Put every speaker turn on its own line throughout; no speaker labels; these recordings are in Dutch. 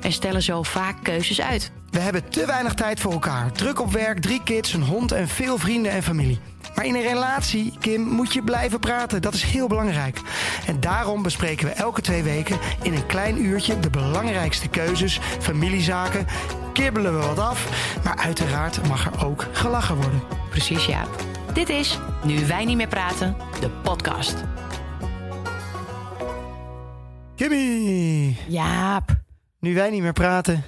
En stellen zo vaak keuzes uit.
We hebben te weinig tijd voor elkaar. Druk op werk, drie kids, een hond en veel vrienden en familie. Maar in een relatie, Kim, moet je blijven praten. Dat is heel belangrijk. En daarom bespreken we elke twee weken in een klein uurtje de belangrijkste keuzes, familiezaken. Kibbelen we wat af, maar uiteraard mag er ook gelachen worden.
Precies, ja. Dit is Nu wij niet meer praten, de podcast.
Kimmy,
Jaap.
Nu wij niet meer praten,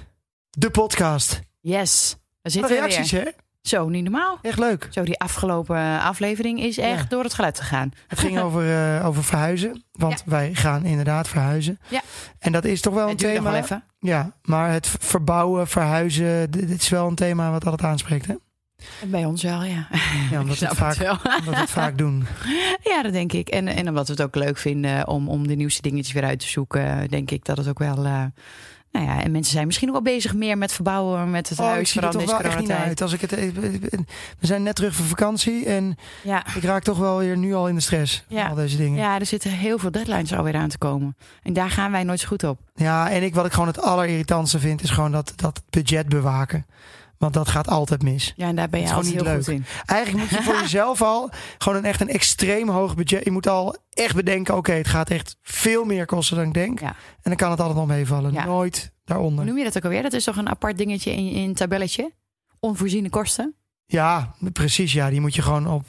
de podcast.
Yes. We zitten
reacties,
weer.
hè?
Zo, niet normaal.
Echt leuk.
Zo, die afgelopen aflevering is echt
Ja.
door het geluid gegaan.
Het ging over, eh, over verhuizen, want
Ja.
wij gaan inderdaad verhuizen.
Ja.
En dat is toch wel een
duurt nog
thema.
wel even.
Ja, maar het verbouwen, verhuizen, dit dit is wel een thema wat altijd aanspreekt, hè?
Bij ons wel, ja.
Ja, omdat we het vaak, omdat we het vaak doen.
Ja, dat denk ik. En, en omdat we het ook leuk vinden om, om de nieuwste dingetjes weer uit te zoeken, denk ik dat het ook wel. eh, nou ja, en mensen zijn misschien ook wel bezig meer met verbouwen, met het
Oh, ik
huis,
zie er toch wel echt niet uit. Als ik het, even- we zijn net terug van vakantie en
Ja.
ik raak toch wel weer nu al in de stress. van
Ja.
Al deze dingen. Ja.
ja, er zitten heel veel deadlines alweer aan te komen. En daar gaan wij nooit zo goed op.
en ik, wat ik gewoon het allerirritantste vind, is gewoon dat, dat budget bewaken. Want dat gaat altijd mis.
Ja, en daar ben je
gewoon
heel
niet
goed in.
Eigenlijk moet je voor jezelf al gewoon een echt een extreem hoog budget. Je moet al echt bedenken, oké, het gaat echt veel meer kosten dan ik denk.
Ja.
En dan kan het altijd nog meevallen.
Ja.
Nooit daaronder.
noem je dat ook alweer? Dat is toch een apart dingetje in, in een tabelletje? Onvoorziene kosten?
Ja, precies. Ja, die moet je gewoon op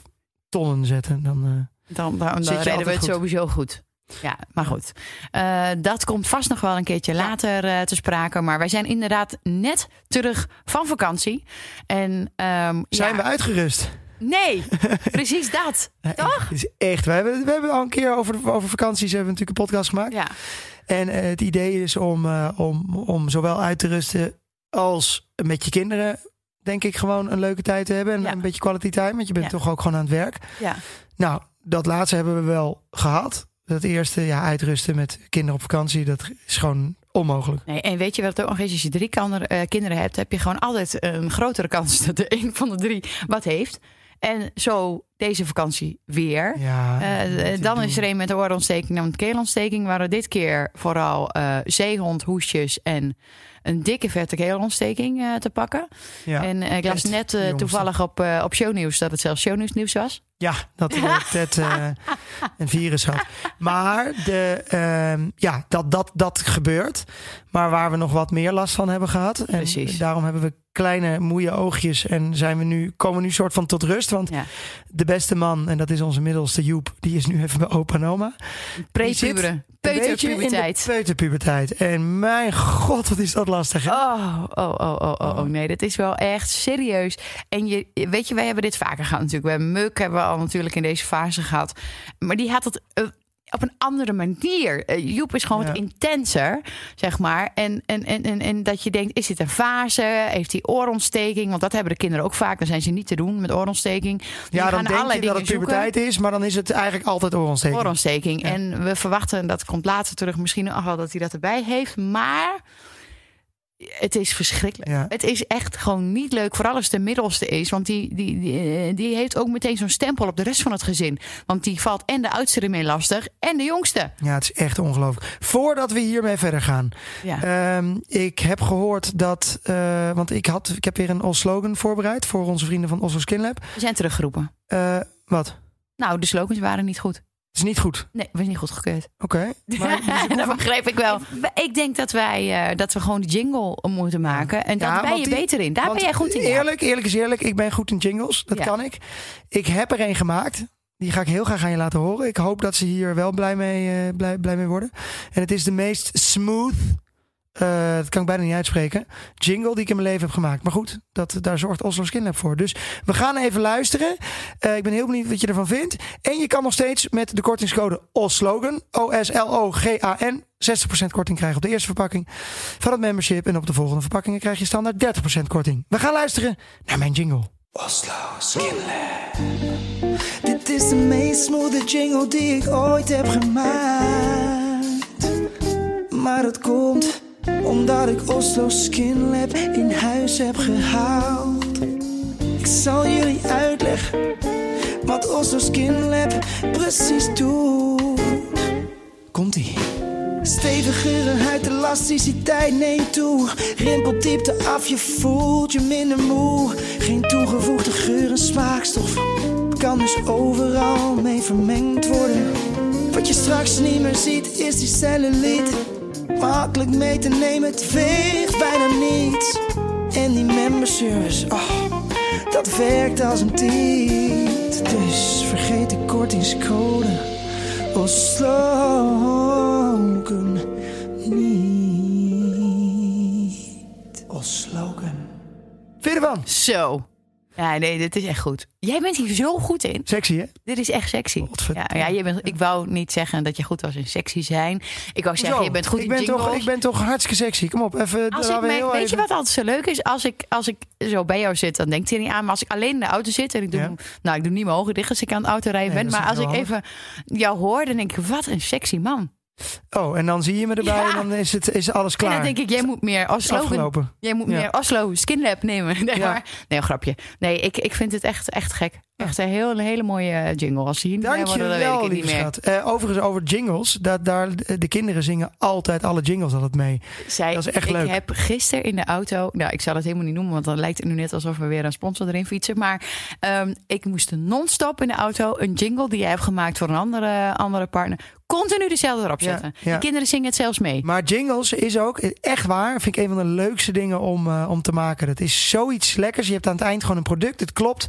tonnen zetten. Dan, eh,
Dan, dan, dan
Zit je
redden we het
goed.
sowieso goed. Ja, maar goed. Eh, dat komt vast nog wel een keertje later eh, te sprake. Maar wij zijn inderdaad net terug van vakantie. En ehm,
zijn
ja,
we uitgerust?
Nee, precies dat. Toch?
Is echt. We hebben, we hebben al een keer over, over vakanties hebben we natuurlijk een podcast gemaakt.
Ja,
En eh, het idee is om, om, om zowel uit te rusten als met je kinderen, denk ik, gewoon een leuke tijd te hebben. En
Ja.
een beetje quality time, want je bent
Ja.
toch ook gewoon aan het werk.
ja.
Nou, dat laatste hebben we wel gehad. Dat eerste, ja, uitrusten met kinderen op vakantie, dat is gewoon onmogelijk.
Nee, en weet je wat het ook nog is? Als je drie eh, kinderen hebt, heb je gewoon altijd een grotere kans dat er een van de drie wat heeft. En zo deze vakantie weer.
Ja,
Eh,
te
dan is er een met de oorontsteking en een keelontsteking. Waren dit keer vooral eh zeehond, hoestjes en een dikke vette keelontsteking eh, te pakken.
Ja.
En eh, ik las net
de
eh, toevallig op, eh, op shownieuws dat het zelfs shownieuws nieuws was.
Ja, dat Ted eh, een virus had. Maar de, ehm, ja, dat, dat, dat gebeurt. Maar waar we nog wat meer last van hebben gehad. En
Precies.
daarom hebben we kleine moeie oogjes. En zijn we nu, komen we nu soort van tot rust. Want
Ja.
de beste man, en dat is onze middelste Joep, die is nu even bij opa en oma.
Prepuberen, peuterpuberteit.
peuterpuberteit. En mijn god, wat is dat lastig. Hè?
Oh, oh, oh, oh, oh, oh, nee, dit is wel echt serieus. En je, weet je, wij hebben dit vaker gehad natuurlijk. We hebben Muk hebben we al natuurlijk in deze fase gehad. Maar die had het eh, op een andere manier. Eh, Joep is gewoon
Ja.
wat intenser, zeg maar. En, en, en, en, en dat je denkt, is dit een fase? Heeft hij oorontsteking? Want dat hebben de kinderen ook vaak. Dan zijn ze niet te doen met oorontsteking. Die
ja, dan denk je dat het puberteit is. Maar dan is het eigenlijk altijd oorontsteking.
oorontsteking.
Ja.
En we verwachten, dat komt later terug, misschien nog wel dat hij dat erbij heeft. Maar het is verschrikkelijk.
Ja.
Het is echt gewoon niet leuk. Vooral als het de middelste is. Want die, die, die, eh, die heeft ook meteen zo'n stempel op de rest van het gezin. Want die valt en de oudste ermee lastig en de jongste.
Ja, het is echt ongelooflijk. Voordat we hiermee verder gaan.
Ja.
Ehm, ik heb gehoord dat, eh, want ik, had, ik heb weer een Os-slogan voorbereid voor onze vrienden van Oslo Skin Lab.
We zijn teruggeroepen.
Eh, wat?
Nou, de slogans waren niet goed.
Het is niet goed.
Nee, was niet goed gekeurd.
Oké. Dus ik
dat begreep ik wel. Ik denk dat wij eh, dat we gewoon de jingle moeten maken. En daar
Ja,
ben je
die-
beter in. Daar ben jij goed in. ja.
Eerlijk, eerlijk is eerlijk. Ik ben goed in jingles. Dat
Ja.
kan ik. Ik heb er een gemaakt. Die ga ik heel graag aan je laten horen. Ik hoop dat ze hier wel blij mee, eh, blij, blij mee worden. En het is de meest smooth. Eh, dat kan ik bijna niet uitspreken. Jingle die ik in mijn leven heb gemaakt. Maar goed, dat, daar zorgt Oslo Skin Lab voor. Dus we gaan even luisteren. Eh, ik ben heel benieuwd wat je ervan vindt. En je kan nog steeds met de kortingscode OSLOGAN, O-S-L-O-G-A-N, 60% korting krijgen op de eerste verpakking van het membership. En op de volgende verpakkingen krijg je standaard 30% korting. We gaan luisteren naar mijn jingle.
Oslo Skin Lab. Dit is de meest smooth jingle die ik ooit heb gemaakt. Omdat ik Oslo Skin Lab in huis heb gehaald. Ik zal jullie uitleggen wat Oslo Skin Lab precies doet. Komt-ie. Stevigere huid, elasticiteit neemt toe. Rimpeldiepte af, je voelt je minder moe. Geen toegevoegde geur en smaakstof. Kan dus overal mee vermengd worden. Wat je straks niet meer ziet, is die cellulite. Makkelijk mee te nemen, het weegt bijna niets. En die memberservice, oh, dat werkt als een tiet. Dus vergeet de kortingscode. Osloken niet. Osloken.
Vind je ervan?
Zo. Ja, nee, dit is echt goed. Jij bent hier zo goed in.
Sexy, hè?
Dit is echt sexy. Ja, ja, je bent, ik wou niet zeggen dat je goed was in sexy zijn. Ik wou zeggen,
Zo,
je bent goed
ik
in
ben
jingles.
toch, Ik ben toch hartstikke sexy. Kom op, even.
Als ik weet je wat altijd zo leuk is? Als ik, als ik zo bij jou zit, dan denkt hij niet aan. Maar als ik alleen in de auto zit en ik doe,
Ja.
nou, ik doe niet mijn ogen dicht als ik aan het autorijden
Nee,
ben. Maar als ik even jou hoor, dan denk ik, wat een sexy man.
Oh, en dan zie je me erbij
Ja.
en dan is, het, is alles klaar.
En dan denk ik, jij moet meer Oslo, jij moet
Ja.
meer Oslo Skinlab nemen. Nee,
Ja.
maar, nee, grapje. Nee, ik, ik vind het echt, echt gek. Echt een heel, een hele mooie eh, jingle. Als die hier
Dank je
ik
wel,
het
lieve schat. Eh, overigens, over jingles. Dat, daar, de kinderen zingen altijd alle jingles altijd mee.
Zij,
Dat is echt
ik
leuk.
heb gisteren in de auto, nou ik zal het helemaal niet noemen, want dan lijkt het nu net alsof we weer een sponsor erin fietsen. Maar ehm, ik moest non-stop in de auto een jingle die jij hebt gemaakt voor een andere, andere partner, continu dezelfde erop zetten.
ja.
De kinderen zingen het zelfs mee.
Maar jingles is ook, echt waar, vind ik een van de leukste dingen om, eh, om te maken. Dat is zoiets lekkers. Je hebt aan het eind gewoon een product, het klopt.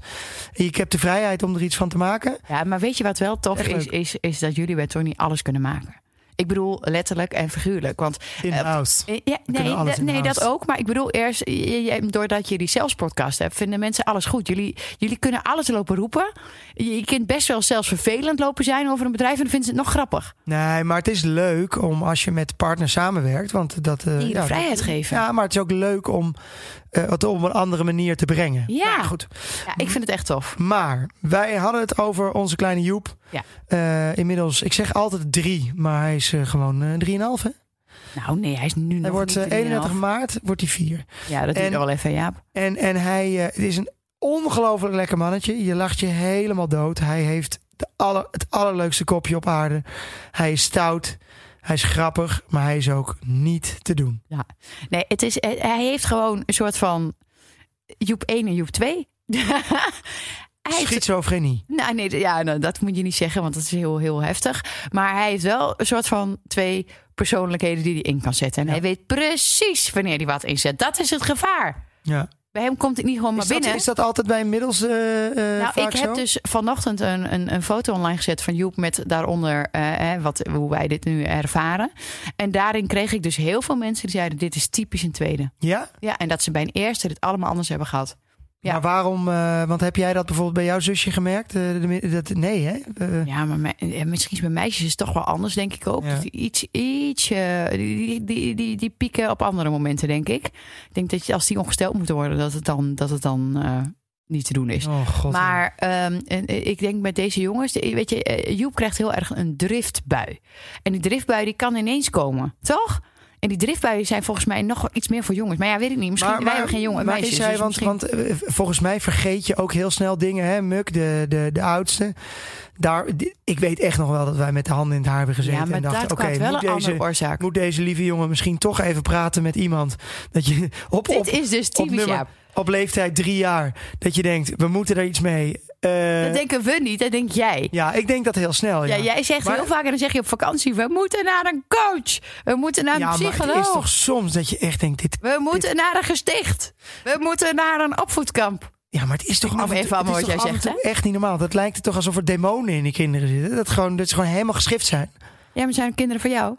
Ik heb de vrijheid om er iets van te maken.
Ja, maar weet je wat wel tof
Echt
is, is? Is dat jullie bij Tony alles kunnen maken. Ik bedoel letterlijk en figuurlijk. Want
In-house.
Eh, Ja, nee, nee, dat ook. Maar ik bedoel eerst, je- je- doordat je die zelfs podcast hebt, vinden mensen alles goed. Jullie, jullie kunnen alles lopen roepen. Je, je kunt best wel zelfs vervelend lopen zijn over een bedrijf en dan vinden ze het nog grappig.
Nee, maar het is leuk om als je met partners samenwerkt. Want dat, eh,
Die de vrijheid geven.
Ja, maar het is ook leuk om eh, het op een andere manier te brengen.
Ja.
Nou, goed.
Ja, ik vind het echt tof.
Maar wij hadden het over onze kleine Joep.
Ja.
Eh, inmiddels, ik zeg altijd drie, maar hij is eh, gewoon eh, drieënhalf. hè?
Nou nee, hij is nu
Hij
nog
wordt
niet
eh, 31
3,5.
maart, wordt hij vier.
Ja, dat duurt wel even, Jaap.
En, en hij eh, het is een ongelooflijk lekker mannetje. Je lacht je helemaal dood. Hij heeft de aller, het allerleukste kopje op aarde. Hij is stout. Hij is grappig, maar hij is ook niet te doen.
Nee, het is, eh, hij heeft gewoon een soort van Joep 1 en Joep 2. hij
Schizofrenie.
nou, nee, ja, nou, dat moet je niet zeggen, want dat is heel, heel heftig. Maar hij heeft wel een soort van twee persoonlijkheden die hij in kan zetten. En
Ja.
hij weet precies wanneer hij wat inzet. Dat is het gevaar.
Ja.
Bij hem komt het niet gewoon maar
Is dat,
binnen.
is dat altijd bij inmiddels eh,
nou,
vaak
ik heb
zo?
dus vanochtend een, een, een foto online gezet van Joep met daaronder eh, wat, hoe wij dit nu ervaren. En daarin kreeg ik dus heel veel mensen die zeiden: dit is typisch een tweede.
Ja?
Ja, en dat ze bij een eerste dit allemaal anders hebben gehad. Ja.
Maar waarom? eh, want heb jij dat bijvoorbeeld bij jouw zusje gemerkt? Eh, dat, nee, hè? Eh,
Ja, maar me- misschien is bij meisjes is het toch wel anders, denk ik ook.
Ja.
Iets, iets, die, die, die, die pieken op andere momenten, denk ik. Ik denk dat je, als die ongesteld moeten worden, dat het dan, dat het dan niet te doen is.
Oh god.
Maar ehm, en, eh, ik denk met deze jongens, weet je, Joep krijgt heel erg een driftbui. En die driftbui die kan ineens komen, toch? En die driftbuien zijn volgens mij nog iets meer voor jongens. Maar ja, weet ik niet. Misschien wij hebben geen jongen
maar
meisjes.
is hij,
dus
want,
misschien-
want eh, volgens mij vergeet je ook heel snel dingen. Hè? Muk, de, de, de oudste. Daar, ik weet echt nog wel dat wij met de handen in het haar hebben gezeten.
ja, maar
en dachten, oké,
wel
moet, deze, moet deze lieve jongen misschien toch even praten met iemand. Dat je op, op,
Dit is dus
op,
typisch
nummer,
Jaap.
Op leeftijd drie jaar. Dat je denkt, we moeten er iets mee. Eh,
Dat denken we niet, dat denk jij.
ja, ik denk dat heel snel. Ja,
Ja, jij zegt
Maar-
heel vaak en dan zeg je op vakantie: we moeten naar een coach. We moeten naar een
Ja, maar het
psycholoog.
is toch soms dat je echt denkt, dit,
We moeten naar een gesticht. We moeten naar een opvoedkamp.
Ja, maar het is toch
Ik
af en toe,
allemaal
het is
wat
toch
jij zegt,
toe echt niet normaal. Dat lijkt het toch alsof er demonen in die kinderen zitten. Dat, gewoon, dat ze gewoon helemaal geschift zijn.
Ja, maar zijn kinderen voor jou?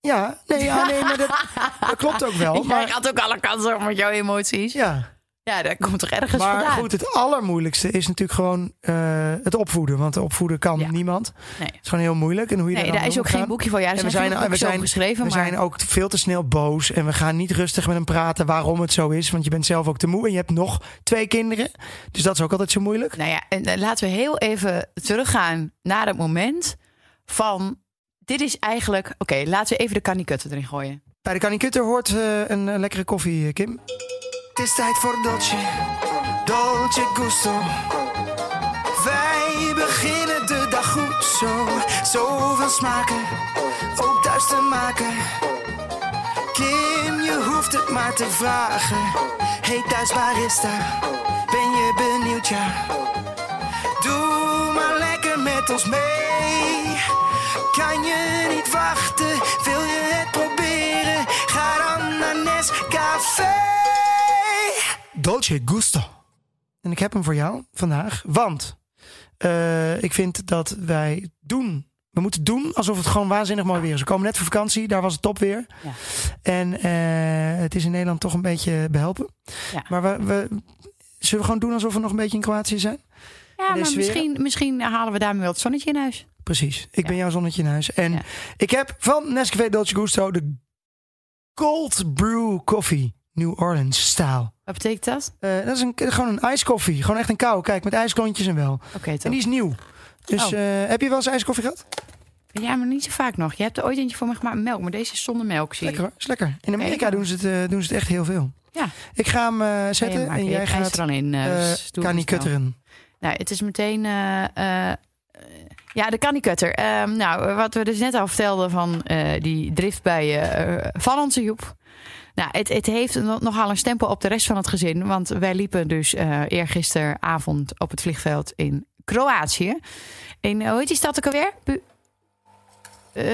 Ja, nee, ja, nee maar dat, dat klopt ook wel.
Jij
Maar,
gaat ook alle kansen op met jouw emoties. Ja,
ja,
dat komt toch ergens
maar
vandaan?
goed, het allermoeilijkste is natuurlijk gewoon eh, het opvoeden. Want opvoeden kan
Ja.
niemand.
Nee.
Het is gewoon heel moeilijk. En hoe je
Nee,
daar,
is ook geen boekje voor. Ja, er
we
zijn,
we zijn,
geschreven.
we
maar
zijn ook veel te snel boos. En we gaan niet rustig met hem praten waarom het zo is. Want je bent zelf ook te moe. En je hebt nog twee kinderen. Dus dat is ook altijd zo moeilijk.
Nou ja, en eh, laten we heel even teruggaan naar het moment van... Dit is eigenlijk... Oké, laten we even de kanikutten erin gooien.
Bij de Kanikutter hoort eh, een lekkere koffie, Kim.
Is tijd voor Dolce, Dolce Gusto. Wij beginnen de dag goed zo. Zoveel smaken, ook thuis te maken. Kim, je hoeft het maar te vragen. Hey thuis barista, ben je benieuwd ja? Doe maar lekker met ons mee. Kan je niet wachten, wil je het proberen? Ga dan naar Nescafé.
Dolce Gusto. En ik heb hem voor jou vandaag, want eh, ik vind dat wij doen. We moeten doen alsof het gewoon waanzinnig mooi weer is. We komen net van vakantie, daar was het top weer.
Ja.
En eh, het is in Nederland toch een beetje behelpen.
Ja.
Maar we, we, zullen we gewoon doen alsof we nog een beetje in Kroatië zijn?
Ja, maar misschien, misschien halen we daarmee wel het zonnetje in huis.
Precies. Ik ben jouw zonnetje in huis. En ik heb van Nescafé Dolce Gusto de Cold Brew Coffee New Orleans style.
Wat betekent dat?
Eh, dat is een, gewoon een ijskoffie. Gewoon echt een kou. Kijk, met ijsklontjes en wel.
Oké,
En die is nieuw. Dus
Oh.
eh, heb je wel eens ijskoffie gehad?
Ja, maar niet zo vaak nog. Je hebt er ooit eentje voor me gemaakt met melk, maar deze is zonder melk, zie.
Lekker hoor. Is lekker. In Amerika doen, ze het, eh, doen ze het echt heel veel.
Ja.
Ik ga hem zetten en jij gaat
er dan in. dus
Kani
snel.
kutteren.
Nou, het is meteen. ja, de Kanikutter. Ehm nou, wat we dus net al vertelden van die driftbuien eh, van onze Joep. Nou, het, het heeft nog- nogal een stempel op de rest van het gezin. Want wij liepen dus eh eergisteravond op het vliegveld in Kroatië. In, hoe heet die stad ook alweer? Bu- eh,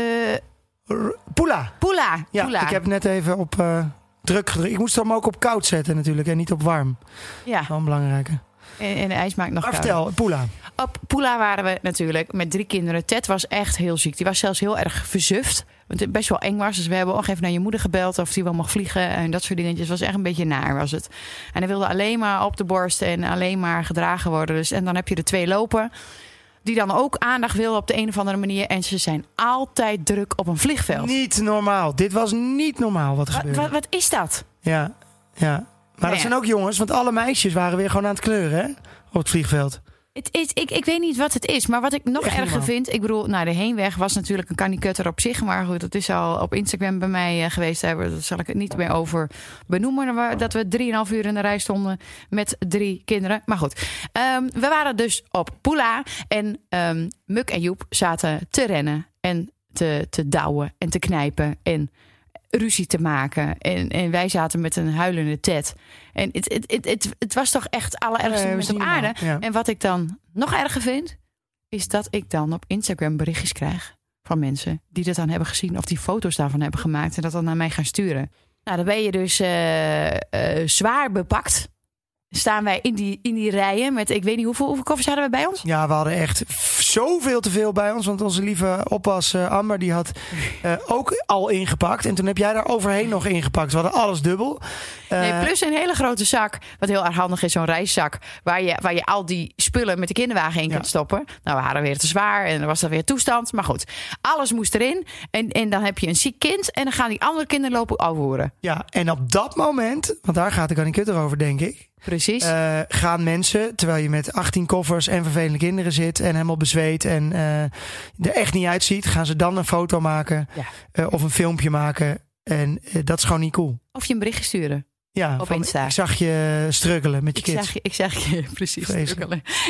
Pula.
Pula.
Ja,
Pula.
ik heb net even op eh, druk gedrukt. Ik moest hem ook op koud zetten natuurlijk en niet op warm.
Ja,
Wel een belangrijke.
en, en de ijs maakt nog
Maar vertel, Pula.
Op Pula waren we natuurlijk met drie kinderen. Ted was echt heel ziek. Die was zelfs heel erg verzuft. Want het best wel eng was. Dus we hebben ook even naar je moeder gebeld of die wel mag vliegen. En dat soort dingetjes. Het was echt een beetje naar was het. En hij wilde alleen maar op de borst en alleen maar gedragen worden. Dus, en dan heb je er twee lopen. Die dan ook aandacht willen op de een of andere manier. En ze zijn altijd druk op een vliegveld.
Niet normaal. Dit was niet normaal wat
Wat, wat, wat is dat?
Ja, ja. Maar dat
ja.
zijn ook jongens, want alle meisjes waren weer gewoon aan het kleuren hè? op het vliegveld.
Het is, ik, ik weet niet wat het is, maar wat ik nog
Echt
erger vind... Ik bedoel, nou, de heenweg was natuurlijk een kanikutter op zich. Maar goed, dat is al op Instagram bij mij eh, geweest. Daar zal ik het niet meer over benoemen. Dat we drieënhalf uur in de rij stonden met drie kinderen. Maar goed, Ehm, we waren dus op Pula. En ehm Muk en Joep zaten te rennen en te, te douwen en te knijpen. En ruzie te maken. En, en wij zaten met een huilende Ted. En het, het, het, het, het was toch echt allerergste
Nee,
op aarde.
Ja.
En wat ik dan nog erger vind, is dat ik dan op Instagram berichtjes krijg van mensen die dat dan hebben gezien of die foto's daarvan hebben gemaakt en dat dan naar mij gaan sturen. Nou, dan ben je dus eh, eh, zwaar bepakt. Staan wij in die, in die rijen met, ik weet niet hoeveel, hoeveel koffers hadden we bij ons?
Ja, we hadden echt zoveel te veel bij ons. Want onze lieve oppas eh, Amber, die had eh, ook al ingepakt. En toen heb jij daar overheen nog ingepakt. We hadden alles dubbel. Eh,
Nee, plus een hele grote zak. Wat heel erg handig is, zo'n reiszak. Waar je, waar je al die spullen met de kinderwagen in
Ja.
kunt stoppen. Nou, we hadden weer te zwaar en dan was dat weer toestand. Maar goed, alles moest erin. En, en dan heb je een ziek kind. En dan gaan die andere kinderen lopen afvoeren.
Ja, en op dat moment, want daar gaat de Kanikutter over, denk ik.
Precies.
eh, gaan mensen, terwijl je met 18 koffers en vervelende kinderen zit en helemaal bezweet en eh, er echt niet uitziet, gaan ze dan een foto maken
Ja.
eh, of een filmpje maken. En dat is gewoon niet cool.
of je een berichtje sturen.
Ja,
Op
van,
Insta.
ik zag je struggelen met je
Ik
kids.
ik zeg je precies.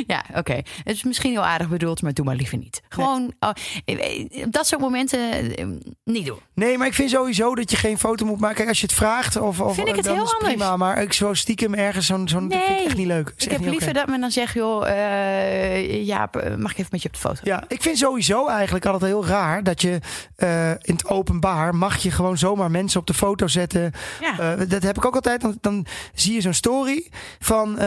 Ja, oké. Het is misschien heel aardig bedoeld, maar doe maar liever niet. Gewoon oh, eh, op dat soort momenten eh, niet doen.
Nee, maar ik vind sowieso dat je geen foto moet maken. Kijk, als je het vraagt, of, of
Vind ik het
dan
heel
is
anders.
prima. Maar ik zo stiekem ergens zo'n, zo'n dat vind ik
Nee.
echt niet leuk.
Ik heb liever dat men dan zegt, joh, eh eh, mag ik even met je op de foto?
Ja, ik vind sowieso eigenlijk altijd heel raar dat je eh, in het openbaar mag je gewoon zomaar mensen op de foto zetten.
Ja.
Eh, dat heb ik ook altijd. Dan, dan zie je zo'n story van eh,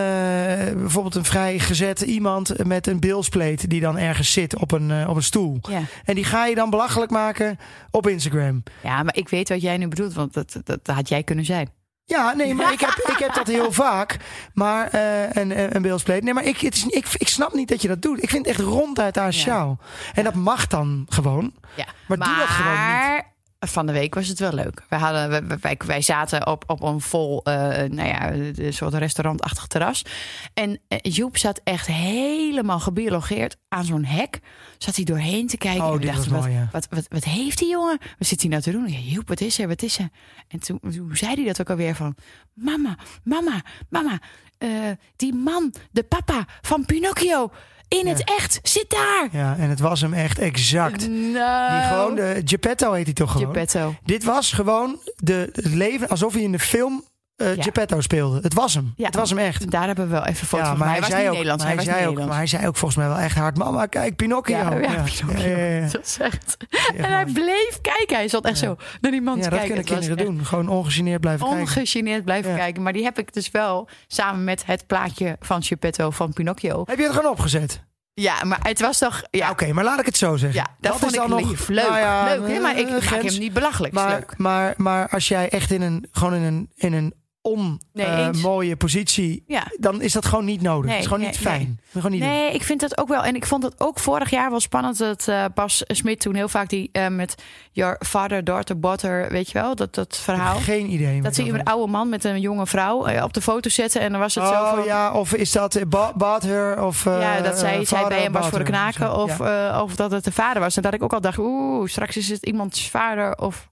bijvoorbeeld een vrij gezet iemand met een bilspleet die dan ergens zit op een, eh, op een stoel.
ja.
En die ga je dan belachelijk maken op Instagram.
ja, maar ik weet wat jij nu bedoelt, want dat, dat had jij kunnen zijn.
Ja, nee, maar ik heb, ik heb dat heel vaak. Maar eh, een, een bilspleet. Nee, maar ik, het is, ik, ik snap niet dat je dat doet. Ik vind het echt ronduit asociaal. En dat mag dan gewoon.
Ja.
Maar doe dat gewoon niet.
Van de week was het wel leuk. Wij, hadden, wij- zaten op, op een vol, eh, nou ja, een soort restaurantachtig terras. En eh, Joep zat echt helemaal gebiologeerd aan zo'n hek. Zat hij doorheen te kijken.
Oh,
en we
mooi, ja.
wat, wat, wat heeft die jongen? Wat zit hij nou te doen? Ja, Joep, wat is er? Wat is er? En toen, toen zei hij dat ook alweer van... Mama, mama, mama. eh, die man, de papa van Pinocchio... in het echt, zit daar!
Ja, en het was hem echt exact.
Nou,
Die gewoon, de, Geppetto heet hij toch gewoon?
Geppetto.
Dit was gewoon de, het leven alsof hij in de film eh
Ja.
Geppetto speelde. Het was hem.
Ja.
Het was hem echt.
Daar hebben we wel even foto's
Ja,
van.
maar
hij, was niet
ook,
Nederlands.
maar
Hij
zei ook, maar hij zei ook volgens mij wel echt hard: Mama, kijk, Pinocchio.
Ja, ja, Pinocchio.
Ja, ja, ja.
Dat is echt. En hij bleef kijken. Hij zat echt
Ja.
zo naar die man
Ja,
te
dat
kijken.
kunnen
Het was
kinderen doen. Gewoon ongegeneerd blijven
echt
kijken.
Ongegeneerd blijven
Ja.
kijken. Maar die heb ik dus wel samen met het plaatje van Geppetto van Pinocchio.
Heb je het gewoon opgezet?
Ja, maar het was toch... Ja,
Ja, Oké, maar laat ik het zo zeggen.
ja dat, vond
is
ik
dan nog-
lief. Leuk.
Nou ja,
leuk hè? Maar ik
eh,
maak
grens.
hem niet belachelijk.
Maar,
leuk.
maar, maar als jij echt in een, gewoon in een, in een
Nee,
on, eh,
eens.
mooie positie,
Ja.
dan is dat gewoon niet nodig.
Nee,
het is gewoon
nee,
niet fijn. Gewoon niet doen.
Nee, ik vind dat ook wel. En ik vond het ook vorig jaar wel spannend dat eh, Bas Smit toen heel vaak die eh, met Your Father, Daughter, Butter, weet je wel, dat, dat verhaal.
Geen idee.
Dat zie je
dat
een oude man met een jonge vrouw op de foto zetten. En dan was het zo
Oh
van...
ja, of is dat Her of
Ja, dat zij, zij
vader
bij hem was voor de knaken of,
Ja.
of dat het de vader was. En dat ik ook al dacht, oeh, straks is het iemands vader of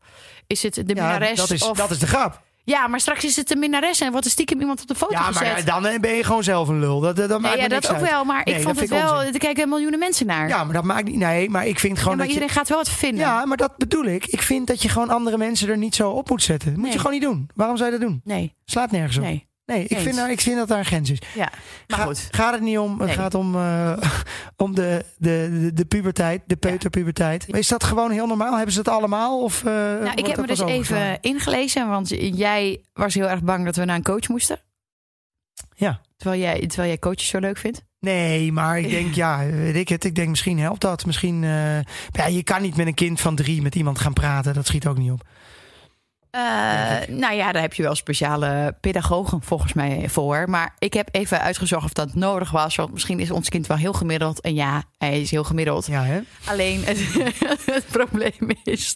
is het de
Ja,
minnares.
dat, is,
of...
dat is de grap.
Ja, maar straks is het de minnares en wordt er stiekem iemand op de foto
Ja,
gezet.
maar dan ben je gewoon zelf een lul. Dat, dat, dat
nee,
maakt
ja, dat ook
uit.
wel, maar
Nee,
ik vond het wel, er kijken miljoenen mensen naar.
Ja, maar dat maakt niet... Nee, maar ik vind
Ja,
gewoon
maar
dat
iedereen
je...
gaat wel wat vinden.
Ja, maar dat bedoel ik. Ik vind dat je gewoon andere mensen er niet zo op moet zetten. Dat moet
Nee.
je gewoon niet doen. Waarom zou je dat doen?
Nee,
Slaat nergens op. Nee,
nee,
ik,
Eens.
vind, ik vind dat daar een grens is.
ja. Maar
Ga-
goed.
Gaat het niet om. Het
Nee.
gaat om, eh, om de, de, de, de puberteit, de peuterpuberteit. Is dat gewoon heel normaal? Hebben ze het allemaal? Of, eh,
Nou, ik heb me dus even ingelezen, want jij was heel erg bang dat we naar een coach moesten.
Ja.
Terwijl jij, terwijl jij coaches zo leuk vindt.
Nee, maar ik denk, ja, weet ik het. Ik denk, misschien helpt dat. Misschien, eh, ja, je kan niet met een kind van drie met iemand gaan praten. Dat schiet ook niet op.
Eh, nou ja, daar heb je wel speciale pedagogen volgens mij voor. Maar ik heb even uitgezocht of dat nodig was. Want misschien is ons kind wel heel gemiddeld. En ja, hij is heel gemiddeld.
Ja, hè?
Alleen het, het probleem is...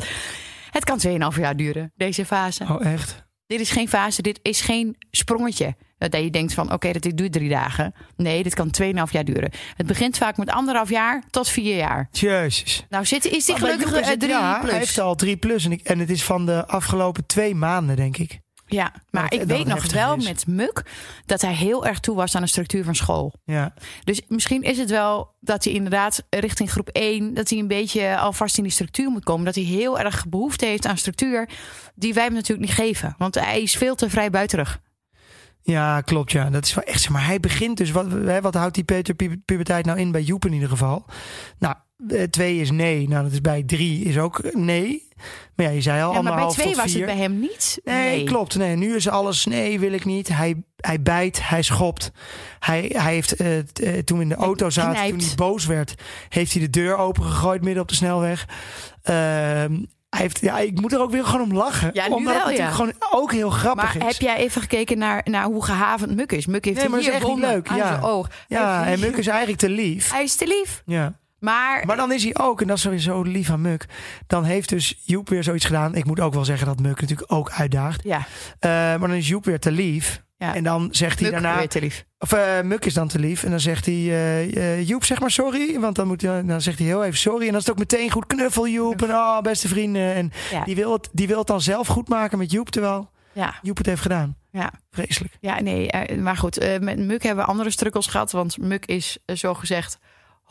Het kan 2,5 jaar duren, deze fase.
Oh, echt?
Dit is geen fase, dit is geen sprongetje. Dat je denkt van, oké, dat dit duurt drie dagen. Nee, dit kan 2,5 jaar duren. Het begint vaak met anderhalf jaar tot vier jaar.
Jezus.
Nou, zit, is die gelukkig eh, drie
ja,
plus?
hij heeft al drie plus. En, ik, en het is van de afgelopen twee maanden, denk ik.
Ja, maar
Dat-
ik
dat
weet nog wel
is.
met Muk dat hij heel erg toe was aan de structuur van school.
Ja.
Dus misschien is het wel dat hij inderdaad richting groep 1, dat hij een beetje alvast in die structuur moet komen. Dat hij heel erg behoefte heeft aan structuur, die wij hem natuurlijk niet geven. Want hij is veel te vrij buitenig.
Ja, klopt. Ja, dat is wel echt. Maar hij begint dus. Wat, hè, wat houdt die Peter pu- puberteit nou in bij Joep in ieder geval? Nou, twee is nee. Nou, dat is bij drie is ook nee. Maar ja, je zei al
Ja, maar bij twee was het bij hem niet.
Nee, klopt. Nee, nu is alles nee, wil ik niet. Hij, hij bijt, hij schopt. Hij, hij heeft eh, eh, toen we in de auto zaten,
knijpt.
toen hij boos werd, heeft hij de deur opengegooid midden op de snelweg. Ehm, hij heeft, ja, ik moet er ook weer gewoon om lachen.
Ja, nu
omdat
wel,
het
ja.
gewoon ook heel grappig
Maar
is.
heb jij even gekeken naar, naar hoe gehavend Muk is? Muk heeft
Nee, maar
hier
is echt niet leuk, ja.
oog.
ja, en Muk is eigenlijk te lief.
Hij is te lief.
Ja.
Maar,
Maar dan is hij ook, en dat is sowieso lief aan Muk. Dan heeft dus Joep weer zoiets gedaan. Ik moet ook wel zeggen dat Muk natuurlijk ook uitdaagt.
ja,
Eh, maar dan is Joep weer te lief.
ja.
En dan zegt hij
Muk
daarna.
weer te lief.
Of eh, Muk is dan te lief. En dan zegt hij, eh, Joep, zeg maar sorry. Want dan, moet hij, dan zegt hij heel even sorry. En dan is het ook meteen goed knuffel, Joep. En oh, beste vrienden. En
Ja.
die, wil het, die wil het dan zelf goed maken met Joep. Terwijl
Ja,
Joep het heeft gedaan.
ja.
Vreselijk.
Ja, nee, maar goed. met Muk hebben we andere strukkels gehad. Want Muk is eh, zogezegd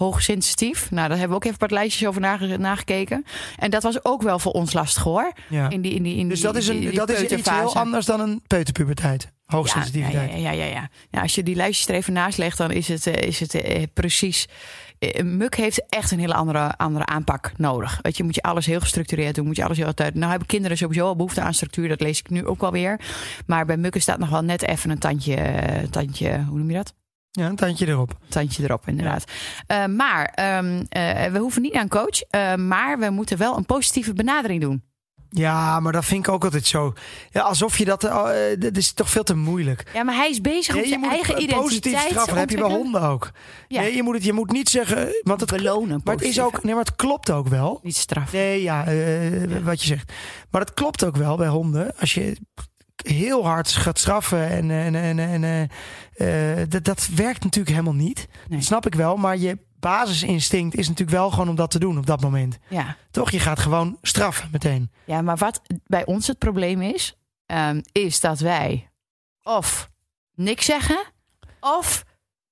hoogsensitief. Nou, daar hebben we ook even een paar lijstjes over nage- nagekeken. En dat was ook wel voor ons lastig hoor.
Ja.
In die, in die, in
Dus
die-
dat is, een,
die
dat is iets heel anders dan een peuterpuberteit. Hoogsensitiviteit.
Ja, ja, ja, ja, ja. Ja, als je die lijstjes er even naast legt, dan is het, eh, is het eh, precies. eh, Muk heeft echt een hele andere, andere aanpak nodig. Weet je, moet je alles heel gestructureerd doen, moet je alles heel uit. Nou hebben kinderen sowieso al behoefte aan structuur, dat lees ik nu ook wel weer. Maar bij Muk staat nog wel net even een tandje, tandje hoe noem je dat?
Ja, een tandje erop.
Tandje erop, inderdaad. Eh, maar ehm, eh, we hoeven niet naar een coach, eh, maar we moeten wel een positieve benadering doen.
Ja, maar dat vind ik ook altijd zo. Ja, alsof je dat... dat is toch veel te moeilijk.
Ja, maar hij is bezig
Nee, je
zijn
moet
eigen
het
identiteit
positief straffen. Heb je bij honden ook.
Ja.
Nee, je moet, het, je moet niet zeggen... Want het,
Belonen.
maar het is ook... Nee, maar het klopt ook wel.
Niet straffen.
Nee, ja, eh, wat je zegt. Maar dat klopt ook wel bij honden. Als je heel hard gaat straffen en, en, en, en eh, eh, dat, dat werkt natuurlijk helemaal niet.
Nee.
Dat snap ik wel. Maar je basisinstinct is natuurlijk wel gewoon om dat te doen op dat moment.
Ja.
Toch? Je gaat gewoon straffen meteen.
ja, maar wat bij ons het probleem is, ehm, is dat wij of niks zeggen of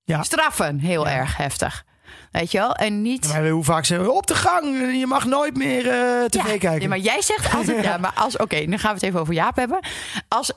Ja.
straffen heel
Ja.
erg heftig. Weet je wel? En niet.
Maar hoe vaak zeggen we, op de gang, je mag nooit meer eh tv
ja,
kijken.
ja, maar jij zegt altijd ja, maar als oké, dan gaan we het even over Jaap hebben. Als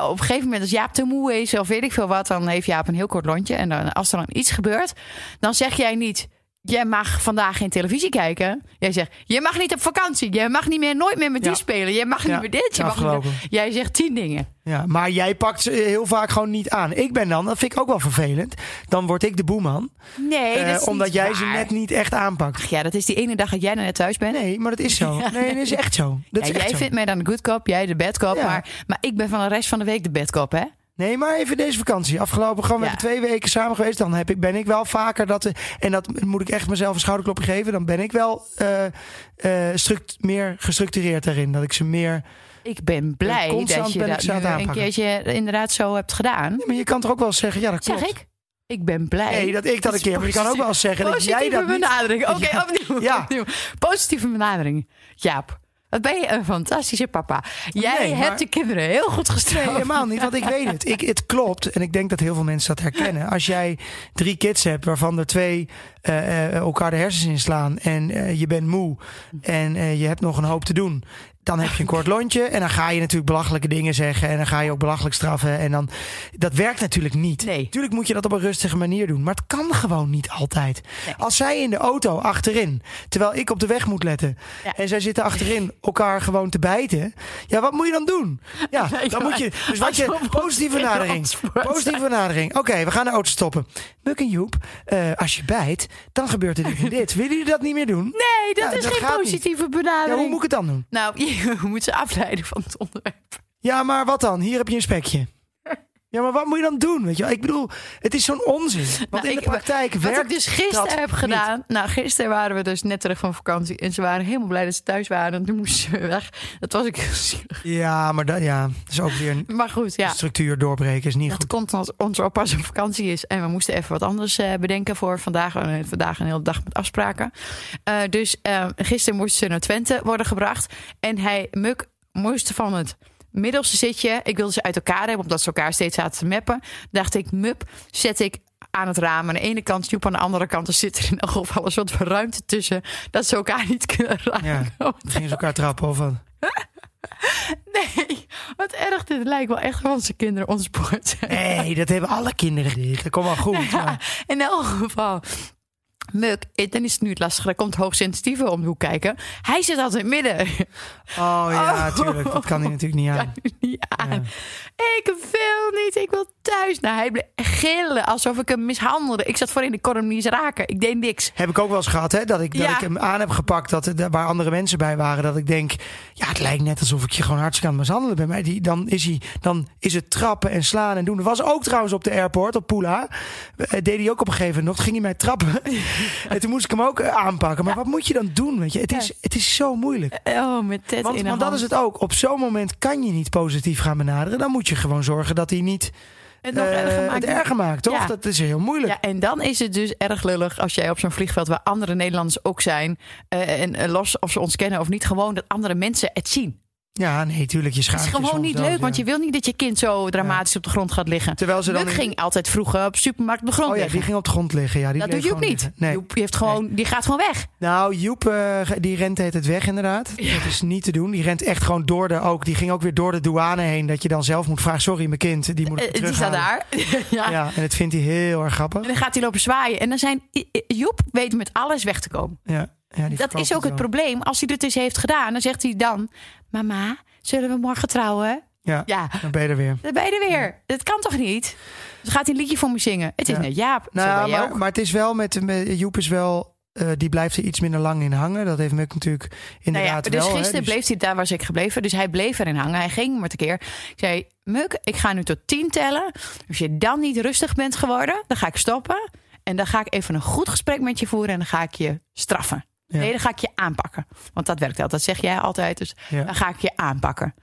op een gegeven moment als Jaap te moe is of weet ik veel wat, dan heeft Jaap een heel kort lontje en dan als er dan iets gebeurt, dan zeg jij niet Jij mag vandaag geen televisie kijken. Jij zegt, je mag niet op vakantie. Je mag niet meer, nooit meer met die spelen. Je mag
Ja,
niet meer dit. Je mag niet meer- Jij zegt tien dingen.
Ja, maar jij pakt ze heel vaak gewoon niet aan. Ik ben dan, dat vind ik ook wel vervelend. Dan word ik de boeman.
Nee,
eh,
dat is
omdat jij
waar.
ze net niet echt aanpakt.
Ach ja, dat is die ene dag dat jij net thuis bent.
Nee, maar dat is zo. Nee, dat is echt zo. Dat
Ja,
is echt
jij
zo.
vindt mij dan de good cop, jij de bad cop. Maar, maar ik ben van de rest van de week de bad cop, hè?
Nee, maar even deze vakantie. Afgelopen gewoon, we
Ja.
hebben twee weken samen geweest. Dan heb ik, ben ik wel vaker dat... eh, En dat moet ik echt mezelf een schouderklopje geven. Dan ben ik wel eh, struct, meer gestructureerd daarin. Dat ik ze meer...
Ik ben blij dat je dat nu een keertje inderdaad zo hebt gedaan.
Maar je kan toch ook wel zeggen, ja dat klopt.
Zeg ik? Ik ben blij.
Nee, dat ik dat een keer. Maar je kan ook wel zeggen dat jij dat niet...
benadering. Oké,
Ja.
opnieuw,
Ja.
opnieuw. Positieve benadering. Jaap, wat ben je een fantastische papa. Jij
Nee, maar-
hebt de kinderen heel goed
Nee,
gestraft.
helemaal niet, want ik weet het. Ik, het klopt, en ik denk dat heel veel mensen dat herkennen. Als jij drie kids hebt, waarvan er twee eh, eh, elkaar de hersens inslaan... en eh, je bent moe en je hebt nog een hoop te doen... dan heb je een kort lontje en dan ga je natuurlijk belachelijke dingen zeggen... en dan ga je ook belachelijk straffen. En dan, dat werkt natuurlijk niet.
Nee.
Natuurlijk moet je dat op een rustige manier doen. Maar het kan gewoon niet altijd.
Nee.
Als zij in de auto achterin, terwijl ik op de weg moet letten...
Ja.
en zij zitten achterin elkaar gewoon te bijten... ja, wat moet je dan doen? Ja, dan moet je... Dus wat je... Positieve benadering. Positieve benadering. Oké, we gaan de auto stoppen. Muk en Joep, eh, als je bijt, dan gebeurt er dit en dit. Willen jullie dat niet meer doen?
Nee, dat
Ja,
is
dat
geen
niet.
positieve
Ja,
benadering.
hoe moet ik het dan doen?
Nou, je moet ze afleiden van het onderwerp.
Ja, maar wat dan? Hier heb je een spekje. Ja, maar wat moet je dan doen? Weet je? wel? Ik bedoel, het is zo'n onzin. Want
Nou,
in de
ik-
praktijk
Wat
werkt
ik dus gisteren heb
niet.
gedaan. Nou, gisteren waren we dus net terug van vakantie. En ze waren helemaal blij dat ze thuis waren. En toen moesten ze weg. Dat was ik heel zielig.
Ja, maar dat, ja, dat is ook weer een
Maar goed, ja.
structuur doorbreken. Is niet
Dat
goed.
komt als onze oppas op vakantie is. En we moesten even wat anders eh, bedenken voor vandaag. We hebben vandaag een hele dag met afspraken. Eh, dus eh, gisteren moest ze naar Twente worden gebracht. En hij, Muk, moest van het middelste zitje. Ik wilde ze uit elkaar hebben, omdat ze elkaar steeds zaten te meppen. Dacht ik, mup, zet ik aan het raam. Aan de ene kant, Joep aan de andere kant. Er zit er in elk geval een soort van ruimte tussen. Dat ze elkaar niet kunnen raken.
Ja. Gingen ze elkaar trappen of wat?
Nee, wat erg. Dit lijkt wel echt van onze kinderen ontspoord.
Nee, dat hebben alle kinderen dit. Dat komt wel goed.
Ja,
maar-
in elk geval. Muk, eh, dan is het nu het lastige. Er komt hoogsensitieve om de hoek kijken. Hij zit altijd in het midden.
Oh ja,
Oh.
tuurlijk. Dat kan hij natuurlijk niet aan.
niet aan.
Ja.
Ik wil niet, ik wil thuis. Nou, hij bleef gillen alsof ik hem mishandelde. Ik zat voorin, ik kon hem niet eens raken. Ik deed niks.
Heb ik ook wel eens gehad, hè? Dat ik, dat
Ja.
ik hem aan heb gepakt dat, er- waar andere mensen bij waren. Dat ik denk, ja, het lijkt net alsof ik je gewoon hartstikke aan het mishandelen ben. Maar die, dan, is hij, dan is het trappen en slaan en doen. Dat was ook trouwens op de airport, op Pula. Eh, deed hij ook op een gegeven moment. Ging hij mij trappen. en toen moest ik hem ook eh, aanpakken. Maar wat moet je dan doen, weet je? Het is, het is zo moeilijk.
Oh, met Ted
Want,
in
want dat is het ook. Op zo'n moment kan je niet positief gaan benaderen. Dan moet je gewoon zorgen dat hij niet
Het nog
eh,
erger
het
maakt.
erger maakt, toch?
Ja.
Dat is heel moeilijk.
Ja, en dan is het dus erg lullig als jij op zo'n vliegveld waar andere Nederlanders ook zijn. eh, en eh, los of ze ons kennen of niet, gewoon dat andere mensen het zien.
Ja, nee, tuurlijk. Je
Het
schaamt
is
je
gewoon niet leuk,
ja.
want je wil niet dat je kind zo dramatisch op de grond gaat liggen.
Terwijl ze dan... In-
ging altijd vroeger op supermarkt op de grond
Oh ja, die ging op de grond liggen. Ja, die
dat doet Joep niet.
Nee.
Joep heeft gewoon, die gaat gewoon weg.
Nou, Joep, eh, die rent het weg inderdaad. Dat is niet te doen. Die rent echt gewoon door de ook. Die ging ook weer door de douane heen. Dat je dan zelf moet vragen: sorry, mijn kind, die moet ik
die staat daar. ja.
Ja, en dat vindt hij heel erg grappig.
En dan gaat hij lopen zwaaien. En dan zijn Joep weet met alles weg te komen.
Ja, ja,
Dat is ook het probleem. Als hij dit eens heeft gedaan, dan zegt hij dan: Mama, zullen we morgen trouwen?
Ja,
Ja,
dan ben je er weer.
dan ben je er weer. Dat kan toch niet? Dus gaat een liedje voor me zingen? Het is
Ja.
net Jaap.
Nou, maar,
ook.
maar het is wel met, met Joep is wel eh, die blijft er iets minder lang in hangen. Dat heeft Muk natuurlijk
Nou ja,
inderdaad
dus
wel. hè.
gisteren
Dus-
bleef hij, daar was ik gebleven. Dus hij bleef erin hangen. Hij ging maar tekeer. Ik zei, Muk, ik ga nu tot tien tellen. Als je dan niet rustig bent geworden, dan ga ik stoppen. En dan ga ik even een goed gesprek met je voeren. En dan ga ik je straffen.
Ja.
Nee, dan ga ik je aanpakken. Want dat werkt altijd. Dat zeg jij altijd. Dus
Ja.
dan ga ik je aanpakken.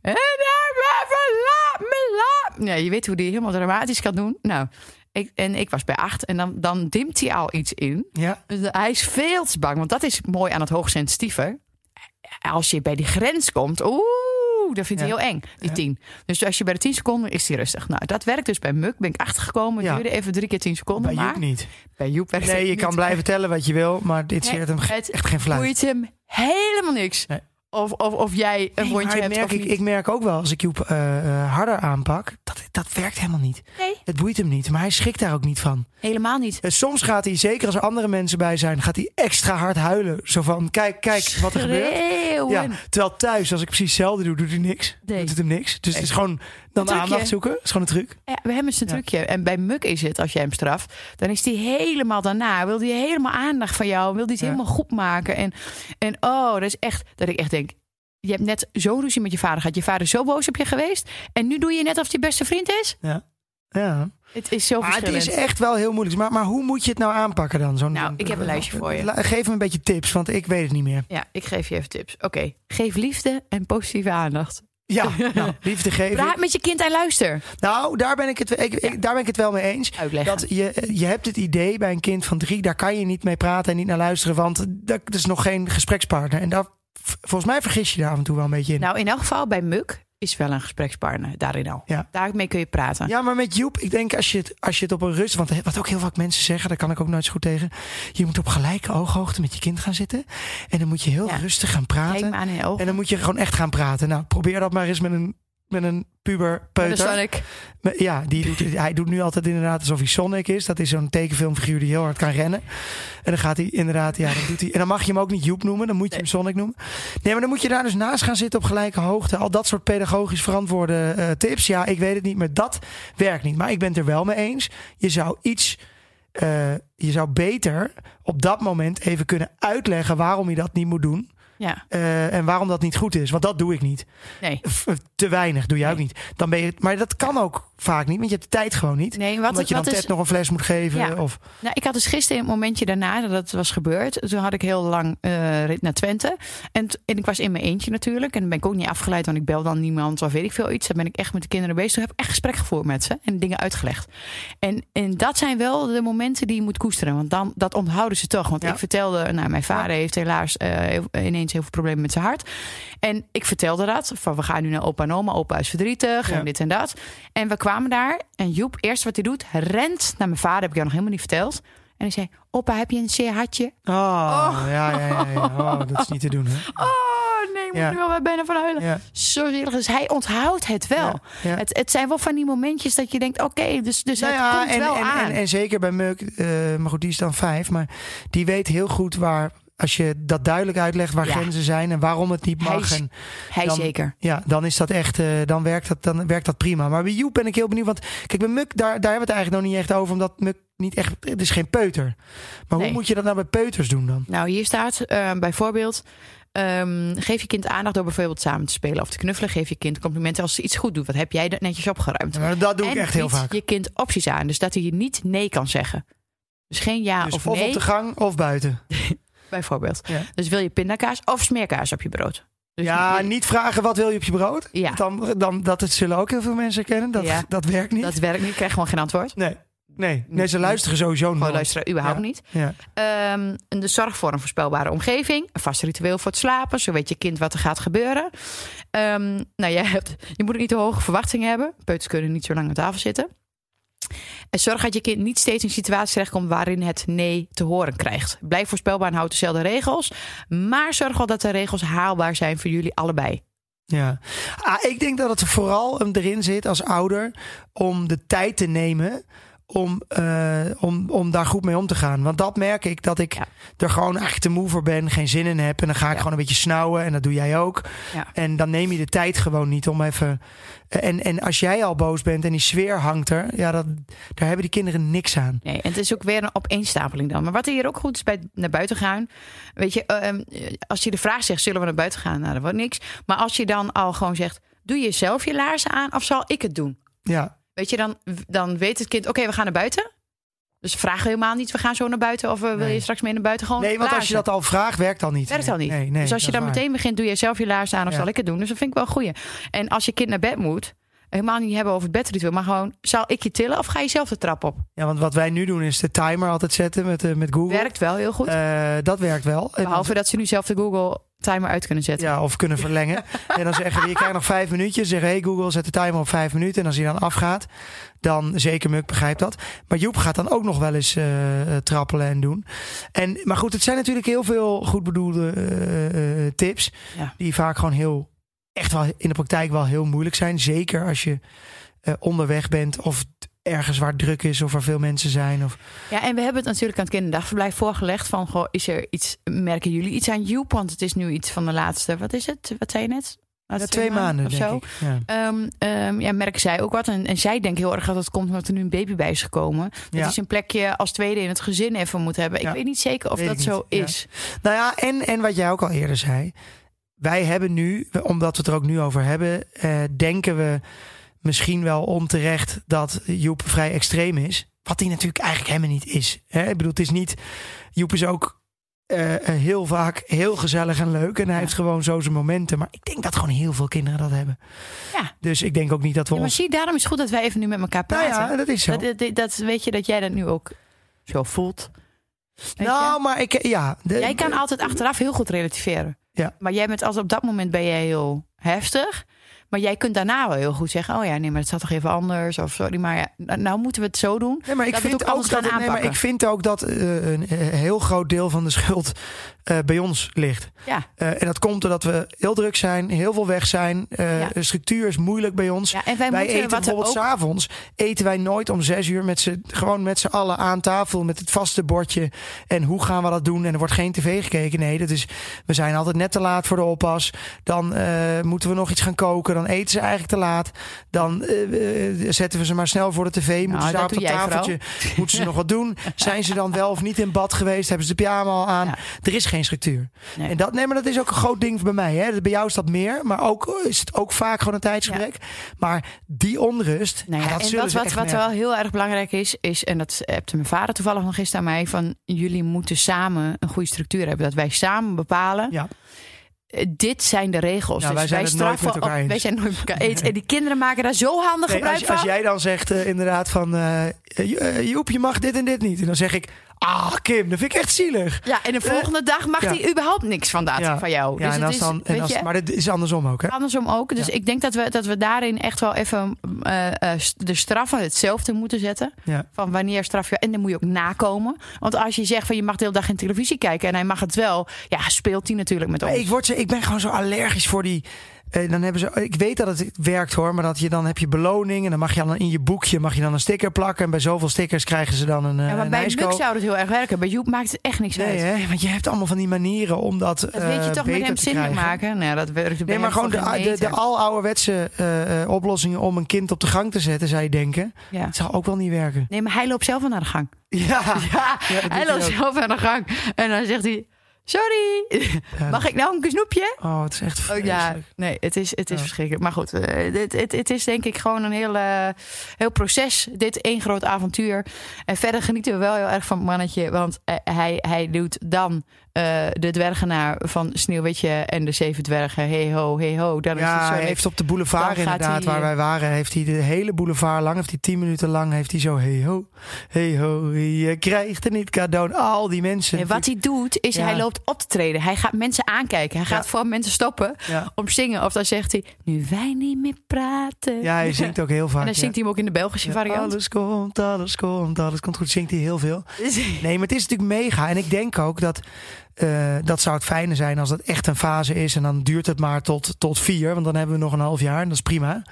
En dan laat me laat. Ja, je weet hoe die helemaal dramatisch kan doen. Nou, ik, en ik was bij acht. En dan, dan dimt hij al iets in.
Ja,
Dus hij is veel te bang, want dat is mooi aan het hoogsensitieve. Als je bij die grens komt, oeh, dat vindt hij heel eng, die
Ja.
tien. Dus als je bij de tien seconden is hij rustig. Nou, dat werkt dus bij Muk, ben ik achtergekomen. Het duurde even drie keer tien seconden,
bij
maar
Joep niet.
bij Joep werkt
Nee, je
niet.
kan blijven tellen wat je wil, maar dit
Nee,
hem echt geen fluit.
boeit hem helemaal niks.
Nee.
Of, of, of jij een
Nee,
wondje
maar
hebt
merk
of
ik,
niet.
ik merk ook wel als ik Joep eh, eh, harder aanpak, dat, dat werkt helemaal niet.
Nee,
Het boeit hem niet, maar hij schrikt daar ook niet van.
helemaal niet.
En soms gaat hij, zeker als er andere mensen bij zijn, gaat hij extra hard huilen. Zo van, kijk, kijk wat er gebeurt. Ja, terwijl thuis, als ik precies hetzelfde doe, doet hij niks.
Nee.
Doet het hem niks. Dus het is gewoon dan
trucje.
aandacht zoeken. Is gewoon een truc.
Ja, we hebben een
Ja.
trucje. En bij Muk is het, als jij hem straft, dan is hij helemaal daarna. Wil hij helemaal aandacht van jou. Wil hij het
Ja.
helemaal goed maken. En, en oh, dat is echt, dat ik echt denk. Je hebt net zo'n ruzie met je vader gehad. Je vader is zo boos op je geweest. En nu doe je net of hij beste vriend is.
Ja. Ja.
Het is zo
Maar het
verschillend.
is echt wel heel moeilijk. Maar, maar hoe moet je het nou aanpakken dan? Zo'n,
Nou, ik heb een lijstje voor je.
Geef me een beetje tips, want ik weet het niet meer.
Ja, ik geef je even tips. Oké, geef liefde en positieve aandacht.
Ja, nou, liefde geven.
Praat met je kind en luister.
Nou, daar ben ik, het, ik, daar ben ik het wel mee eens.
Uitleggen.
Dat je, je hebt het idee bij een kind van drie, daar kan je niet mee praten en niet naar luisteren, want dat is nog geen gesprekspartner. En daar, volgens mij vergis je daar af en toe wel een beetje in.
Nou, in elk geval bij Muk is wel een gesprekspartner daarin al.
Ja.
Daarmee kun je praten.
Ja, maar met Joep, ik denk als je het, als je het op een rust... Want wat ook heel vaak mensen zeggen, daar kan ik ook nooit zo goed tegen. Je moet op gelijke ooghoogte met je kind gaan zitten. En dan moet je heel
Ja.
rustig gaan praten.
aan.
En dan moet je gewoon echt gaan praten. Nou, probeer dat maar eens met een, met een puber peuter.
Sonic.
Ja, die doet, hij doet nu altijd inderdaad alsof hij Sonic is. Dat is zo'n tekenfilmfiguur die heel hard kan rennen. En dan gaat hij inderdaad, ja, dan doet hij. En dan mag je hem ook niet Joep noemen, dan moet je hem Sonic noemen. Nee, maar dan moet je daar dus naast gaan zitten op gelijke hoogte. Al dat soort pedagogisch verantwoorde eh, tips. Ja, ik weet het niet, maar dat werkt niet. Maar ik ben het er wel mee eens. Je zou iets. eh, je zou beter op dat moment even kunnen uitleggen waarom je dat niet moet doen.
Ja,
eh, en waarom dat niet goed is. Want dat doe ik niet.
nee.
F- te weinig doe jij ook niet. Dan ben je, maar dat kan ook vaak niet, want je hebt de tijd gewoon niet.
Nee, wat,
Omdat je dan Ted
is,
nog een fles moet geven.
Ja.
Of,
nou, ik had dus gisteren een momentje daarna dat het was gebeurd. Toen had ik heel lang eh, rit naar Twente. En, en ik was in mijn eentje natuurlijk. En dan ben ik ook niet afgeleid, want ik bel dan niemand of weet ik veel iets. Dan ben ik echt met de kinderen bezig. Toen heb ik echt gesprek gevoerd met ze en dingen uitgelegd. En, en dat zijn wel de momenten die je moet koesteren. Want dan, dat onthouden ze toch. Want
Ja.
ik vertelde, nou, mijn vader heeft helaas eh, ineens heel veel problemen met zijn hart. En ik vertelde dat. Van we gaan nu naar opa en oma. Opa is verdrietig en dit en dat. En we kwamen daar. En Joep, eerst wat hij doet, rent naar mijn vader. Heb ik jou nog helemaal niet verteld. En hij zei, opa, heb je een zeer hartje?
oh, ja, ja, ja, ja. Oh, dat is niet te doen. Hè?
Oh nee, ik moet
Ja.
er wel bijna van huilen.
Ja,
Zo zielig. Dus hij onthoudt het wel.
ja.
Het, het zijn wel van die momentjes dat je denkt, oké, dus, dus
Nou
het
ja,
komt
en,
wel
en,
aan.
En, en zeker bij Muk, eh, maar goed, die is dan vijf. Maar die weet heel goed waar, als je dat duidelijk uitlegt waar
Ja.
grenzen zijn en waarom het niet
Hij
mag.
is-
En,
hij
dan-
zeker.
ja, dan is dat echt, eh, dan, werkt dat, dan werkt dat prima. Maar bij Joep ben ik heel benieuwd. Want kijk, bij Muk, daar, daar hebben we het eigenlijk nog niet echt over. Omdat Muk niet echt, het is geen peuter. Maar hoe moet je dat nou bij peuters doen dan?
Nou, hier staat eh, bijvoorbeeld... ehm, geef je kind aandacht door bijvoorbeeld samen te spelen of te knuffelen. Geef je kind complimenten als ze iets goed doet. Wat heb jij netjes opgeruimd?
Ja, dat doe ik
en
echt heel vaak.
je kind opties aan. Dus dat hij je niet nee kan zeggen. Dus geen ja
Dus
of
of
nee,
op de gang of buiten.
bijvoorbeeld.
Ja.
Dus wil je pindakaas of smeerkaas op je brood? Dus
ja,
je-
niet vragen wat wil je op je brood.
Ja.
Dan, dan, dat het zullen ook heel veel mensen kennen. Dat,
Ja.
dat werkt niet.
dat werkt niet. Ik krijg gewoon geen antwoord.
Nee. Nee. nee, ze luisteren sowieso
Gewoon
nooit.
luisteren überhaupt
Ja.
niet.
Ja.
Ehm, en de zorg voor een voorspelbare omgeving. Een vast ritueel voor het slapen. Zo weet je kind wat er gaat gebeuren. Ehm, nou, jij hebt, je moet ook niet te hoge verwachtingen hebben. Peuters kunnen niet zo lang aan tafel zitten. En zorg dat je kind niet steeds in een situatie terechtkomt waarin het nee te horen krijgt. Blijf voorspelbaar en houd dezelfde regels. Maar zorg wel dat de regels haalbaar zijn voor jullie allebei.
Ja, ah, ik denk dat het vooral erin zit als ouder om de tijd te nemen om, eh, om, om daar goed mee om te gaan. Want dat merk ik dat ik
Ja.
er gewoon eigenlijk te moe voor ben, geen zin in heb. En dan ga ik
Ja.
gewoon een beetje snauwen en dat doe jij ook.
Ja.
En dan neem je de tijd gewoon niet om even. En, en als jij al boos bent en die sfeer hangt er, ja, dat, daar hebben die kinderen niks aan.
Nee, en het is ook weer een opeenstapeling dan. Maar wat hier ook goed is bij naar buiten gaan. Weet je, ehm, als je de vraag zegt, zullen we naar buiten gaan? Nou, dat wordt niks. Maar als je dan al gewoon zegt, doe je zelf je laarzen aan of zal ik het doen?
Ja,
Weet je, dan, dan weet het kind, oké, we gaan naar buiten. Dus vraag helemaal niet, we gaan zo naar buiten of wil je straks mee naar buiten? Gewoon
nee, want als je dat al vraagt, werkt al niet.
Werkt
Nee,
al niet.
Nee, nee,
dus als je
dat
dan meteen begint, doe je zelf je laarzen aan of
Ja.
zal ik het doen? Dus dat vind ik wel een goeie. En als je kind naar bed moet, helemaal niet hebben over het bedritueel, maar gewoon, zal ik je tillen of ga je zelf de trap op?
Ja, want wat wij nu doen is de timer altijd zetten met, eh, met Google.
Werkt wel heel goed.
Eh, dat werkt wel. En
Behalve dat ze nu zelf de Google timer uit kunnen zetten.
Ja, of kunnen verlengen. en dan zeggen we, je krijgt nog vijf minuutjes. Zeggen, hey Google, zet de timer op vijf minuten. En als hij dan afgaat, dan zeker Muk begrijpt dat. Maar Joep gaat dan ook nog wel eens eh, trappelen en doen. En, maar goed, het zijn natuurlijk heel veel goed bedoelde tips.
Ja.
Die vaak gewoon heel, echt wel in de praktijk wel heel moeilijk zijn. Zeker als je eh, onderweg bent of ergens waar druk is of waar veel mensen zijn. Of,
Ja, en we hebben het natuurlijk aan het kinderdagverblijf voorgelegd. Van, goh, is er iets, merken jullie iets aan Joep? Want het is nu iets van de laatste, wat is het? Wat zei je net?
ja, twee maanden,
of
denk
zo.
ik. Ja.
Ehm, ja, merken zij ook wat. En, en zij denken heel erg dat het komt omdat er nu een baby bij is gekomen. Dat
Ja.
is een plekje als tweede in het gezin even moet hebben. Ik weet niet zeker of
Weet
dat zo is.
Nou ja, en, en wat jij ook al eerder zei. Wij hebben nu, omdat we het er ook nu over hebben, eh, denken we misschien wel onterecht dat Joep vrij extreem is. Wat hij natuurlijk eigenlijk helemaal niet is. Hè? Ik bedoel, het is niet. Joep is ook eh, eh, heel vaak heel gezellig en leuk. En hij
Ja.
heeft gewoon zo zijn momenten. Maar ik denk dat gewoon heel veel kinderen dat hebben.
Ja.
Dus ik denk ook niet dat we
Ja, maar
ons.
zie, daarom is het goed dat wij even nu met elkaar
Nou
praten.
ja, dat is zo.
dat, dat, dat- weet je dat jij dat nu ook zo voelt. Weet je?
nou, maar ik. Ja, de-
Jij kan altijd achteraf heel goed relativeren.
Ja.
Maar jij bent als op dat moment ben jij heel heftig. Maar jij kunt daarna wel heel goed zeggen: Oh ja, nee, maar het zat toch even anders. Of sorry, maar ja, nou- nou moeten we het zo doen.
Nee, maar ik
dat
vind
ook
ook dat, nee, maar ik vind ook dat eh, een eh, heel groot deel van de schuld eh, bij ons ligt.
Ja.
En dat komt doordat we heel druk zijn, heel veel weg zijn.
Ja.
De structuur is moeilijk bij ons.
ja, en wij,
eten bijvoorbeeld
ook.
s'avonds eten wij nooit om zes uur met z'n gewoon met z'n allen aan tafel met het vaste bordje. En hoe gaan we dat doen? En er wordt geen tv gekeken. Nee, dat is we zijn altijd net te laat voor de oppas. Dan moeten we nog iets gaan koken. Dan eten ze eigenlijk te laat. Dan eh, eh, zetten we ze maar snel voor de tv. Moeten
Nou,
ze daar
dat
op dat
jij
tafeltje moeten ze nog wat doen? Zijn ze dan wel of niet in bad geweest? Hebben ze de pyjama al aan?
Ja.
Er is geen structuur.
Nee.
En dat, nee, maar dat is ook een groot ding bij mij. Hè. Bij jou is dat meer, maar ook is het ook vaak gewoon een tijdsgebrek. Maar die onrust,
Nou ja,
dat
en
zullen
wat,
ze
wat, wel heel erg belangrijk is, is, en dat hebt mijn vader toevallig nog eens aan mij, van jullie moeten samen een goede structuur hebben. Dat wij samen bepalen.
Ja.
Eh, Dit zijn de regels.
Ja,
Dus
wij zijn het nooit
straffen
met elkaar
op-
eens.
Wij zijn nooit met elkaar eens. En die kinderen maken daar zo handig
Nee,
gebruik
als, als
van.
jij dan zegt eh, inderdaad van... eh, Joep, je mag dit en dit niet. En dan zeg ik... Ah, Kim, dat vind ik echt zielig.
Ja, en de volgende dag mag
ja.
hij überhaupt niks van, dat,
Ja.
van jou.
Ja,
dus
en
het
als
is,
dan, en
weet
als, maar dit is andersom ook, hè?
andersom ook. Dus
Ja.
ik denk dat we, dat we daarin echt wel even eh, eh, de straffen hetzelfde moeten zetten.
Ja.
Van wanneer straf je. En dan moet je ook nakomen. Want als je zegt van je mag de hele dag geen televisie kijken en hij mag het wel, ja, speelt hij natuurlijk met ons.
Maar ik, word ik ben gewoon zo allergisch voor die. Eh, dan hebben ze, ik weet dat het werkt hoor, maar dat je dan heb je beloning en dan mag je dan in je boekje mag je dan een sticker plakken en bij zoveel stickers krijgen ze dan een, eh
ja, maar
een
bij. Muk zou het heel erg werken. Bij Joep maakt het echt niks
Nee,
uit.
hè? want je hebt allemaal van die manieren om dat,
Dat weet je toch met hem zin
maken.
Nee, dat werkt bij
Nee, maar gewoon de, de, de alouderwetse eh, eh, oplossingen om een kind op de gang te zetten, zou je denken.
Ja.
Het zal ook wel niet werken.
Nee, maar hij loopt zelf wel naar de gang.
Ja,
Ja,
Ja, dat
hij loopt zelf naar de gang. En dan zegt hij, sorry,
Ja,
mag ik nou een snoepje?
Oh, het is echt
Oh,
vreselijk.
ja, nee, het is, het is
Ja.
verschrikkelijk. Maar goed, eh, het, het, het is denk ik gewoon een heel, heel proces. Dit één groot avontuur. En verder genieten we wel heel erg van het mannetje. Want eh, hij, hij doet dan eh, de dwergenaar van Sneeuwwitje en de Zeven Dwergen. Hey ho, hey ho. Dan is
Ja,
het zo
hij
leuk.
heeft op de boulevard inderdaad,
hij,
waar
eh,
wij waren, heeft hij de hele boulevard lang, heeft hij tien minuten lang, heeft hij zo, hey ho, hey ho, je krijgt er niet cadeau. Al die mensen.
En wat hij doet, is
Ja.
hij loopt op te treden. Hij gaat mensen aankijken. Hij gaat
Ja.
voor mensen stoppen
Ja.
om zingen. Of dan zegt hij, nu wij niet meer praten.
ja, hij zingt ook heel vaak.
En dan zingt hij hem ook in de Belgische variant.
Alles komt, alles komt, alles komt goed. Zingt hij heel veel. Nee, maar het is natuurlijk mega. En ik denk ook dat eh, dat zou het fijne zijn als dat echt een fase is. En dan duurt het maar tot, tot vier. Want dan hebben we nog een half jaar. En dat is prima.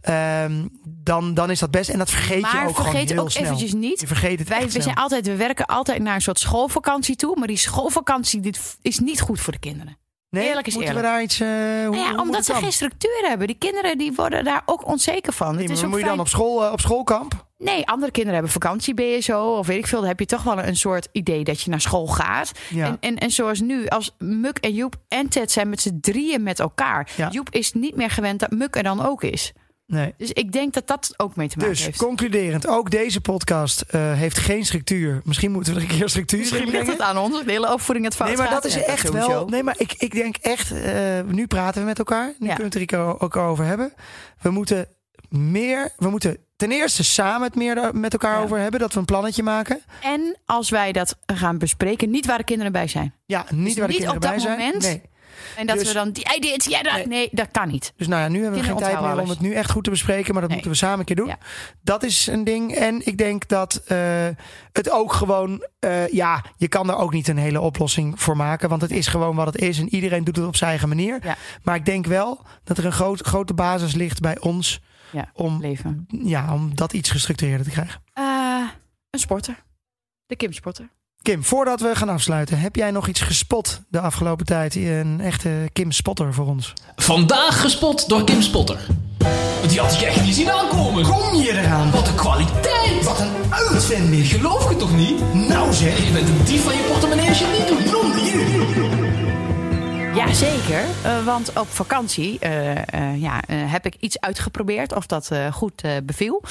ehm, dan, dan is dat best. En dat vergeet je ook gewoon
vergeet
heel
ook
snel.
eventjes niet.
Je vergeet het
Wij, we, zijn altijd, we werken altijd naar een soort schoolvakantie toe. Maar die schoolvakantie dit is niet goed voor de kinderen.
Nee,
eerlijk is
moeten
eerlijk.
we daar iets... eh, hoe,
Nou ja, omdat ze
dan?
geen structuur hebben. Die kinderen die worden daar ook onzeker van.
Nee,
het
maar
is ook
moet je dan op, school, eh, op schoolkamp?
Nee, andere kinderen hebben vakantie BSO of weet ik veel. Dan heb je toch wel een soort idee dat je naar school gaat.
Ja.
En, en, en zoals nu, als Muk en Joep en Ted zijn met z'n drieën met elkaar.
Ja.
Joep is niet meer gewend dat Muk er dan ook is.
Nee.
Dus ik denk dat dat ook mee te maken
Dus
heeft.
concluderend, ook deze podcast eh, heeft geen structuur. Misschien moeten we er een keer structuur in
Misschien ligt het aan ons, de hele opvoeding het fout
Nee, maar
gaat.
dat is
Ja,
echt wel. Nee, maar ik, ik denk echt. eh, nu praten we met elkaar. Nu
Ja.
kunnen we het er ook- over hebben. We moeten meer. We moeten ten eerste samen het meer met elkaar
Ja.
over hebben. Dat we een plannetje maken.
En als wij dat gaan bespreken, niet waar de kinderen bij zijn.
Ja, niet
Dus
waar de
niet
kinderen
op dat
bij zijn.
moment?
Nee.
En dat
Dus-
we dan, jij dit, jij dat.
Nee.
Nee, dat kan niet.
Dus nou ja, nu hebben we geen tijd meer om het nu echt goed te bespreken. Maar dat
Nee.
moeten we samen een keer doen.
Ja.
Dat is een ding. En ik denk dat eh, het ook gewoon. eh, ja, je kan er ook niet een hele oplossing voor maken. Want het is gewoon wat het is. En iedereen doet het op zijn eigen manier.
Ja.
Maar ik denk wel dat er een groot, grote basis ligt bij ons.
Ja,
Om,
leven.
ja, om dat iets gestructureerder te krijgen.
Eh, een sporter. De Kim Sporter.
Kim, voordat we gaan afsluiten, heb jij nog iets gespot de afgelopen tijd? Een echte Kim Spotter voor ons.
Vandaag gespot door Kim Spotter. Die had ik echt niet zien aankomen.
Kom je eraan?
Wat een kwaliteit.
Wat een uitzending!
Geloof ik het toch niet?
Nou zeg!
Je bent een dief van je portemonnee als je het niet doet.
Jazeker, uh, want op vakantie uh, uh, ja, heb ik iets uitgeprobeerd of dat goed beviel.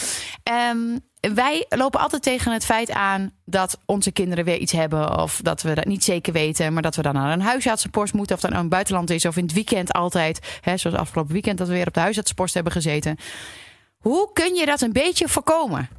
Um, wij lopen altijd tegen het feit aan dat onze kinderen weer iets hebben. Of dat we dat niet zeker weten. Maar dat we dan naar een huisartsenpost moeten. Of dat nou een buitenland is. Of in het weekend altijd. Hè, zoals afgelopen weekend dat we weer op de huisartsenpost hebben gezeten. Hoe kun je dat een beetje voorkomen?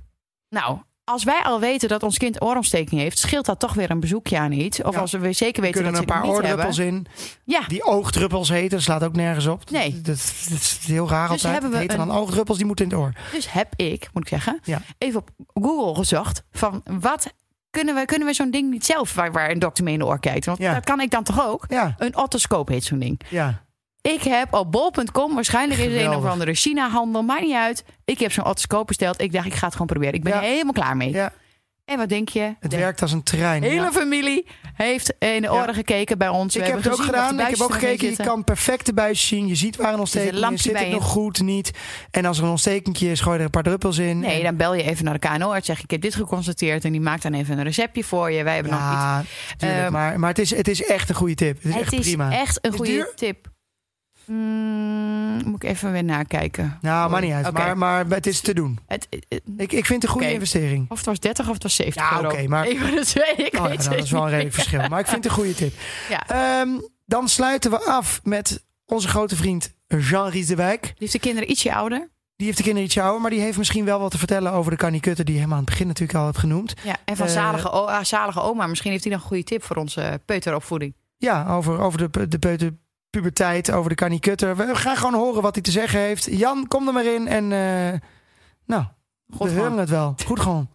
Nou, als wij al weten dat ons kind oorontsteking heeft, scheelt dat toch weer een bezoekje aan iets. Of
Ja.
als we zeker weten
kunnen
dat
er
ze
een paar oordruppels in.
Ja,
Die oogdruppels heten, dat slaat ook nergens op.
Nee.
Dat, dat, dat is heel raar
Dus
altijd.
hebben we
Het heten
een-
dan oogdruppels, die moeten in het oor.
dus heb ik, moet ik zeggen,
Ja.
even op Google gezocht van wat kunnen we, kunnen we zo'n ding niet zelf waar, waar een dokter mee in de oor kijkt? Want
Ja.
dat kan ik dan toch ook?
Ja,
Een otoscoop heet zo'n ding.
ja.
Ik heb op bol.com, waarschijnlijk is het een of andere China-handel, maakt niet uit. Ik heb zo'n otoscoop besteld. Ik dacht, ik ga het gewoon proberen. Ik ben
Ja.
er helemaal klaar mee.
ja.
En wat denk je?
Het
De
werkt als een trein.
hele
Ja.
familie heeft in de oren gekeken bij ons.
Ik
We
heb het ook
de
gedaan. Ik heb ook
buisjes
gekeken. Je kan perfect de buis zien. Je ziet waar een ontsteking
een
is.
lampje
Zit het nog goed, niet? En als er een ontstekentje is, gooi je er een paar druppels in.
Nee,
En-
dan bel je even naar de KNO-arts. Zeg ik, ik heb dit geconstateerd. En die maakt dan even een receptje voor je. Wij hebben nog iets.
Tuurlijk,
Ehm,
maar, maar het, is, het is echt een goede tip. Het is
Het
echt
is
prima.
echt een goede tip. Mm, moet ik even weer nakijken.
Nou, maar niet uit. Maar, maar het is te doen.
Het, het-
Ik, ik vind het een goede investering.
of het was 30 of het was 70
Ja,
euro.
oké, maar-
de twee, ik
Oh, ja,
weet
nou,
het
dat is wel een redelijk verschil. Maar ik vind het een goede tip.
Ja.
Ehm, dan sluiten we af met onze grote vriend Jean Riesewijk.
Die heeft de kinderen ietsje ouder.
Die heeft de kinderen iets ouder, maar die heeft misschien wel wat te vertellen over de kanikutten die je helemaal aan het begin natuurlijk al hebt genoemd.
Ja, en van
Eh,
zalige, ah, zalige oma. Misschien heeft hij nog een goede tip voor onze peuteropvoeding.
Ja, over, over de, de peuterpuberteit, over de kanikutter. We gaan gewoon horen wat hij te zeggen heeft. Jan, kom er maar in en eh, nou,
Goed
we horen het wel. Goed gewoon.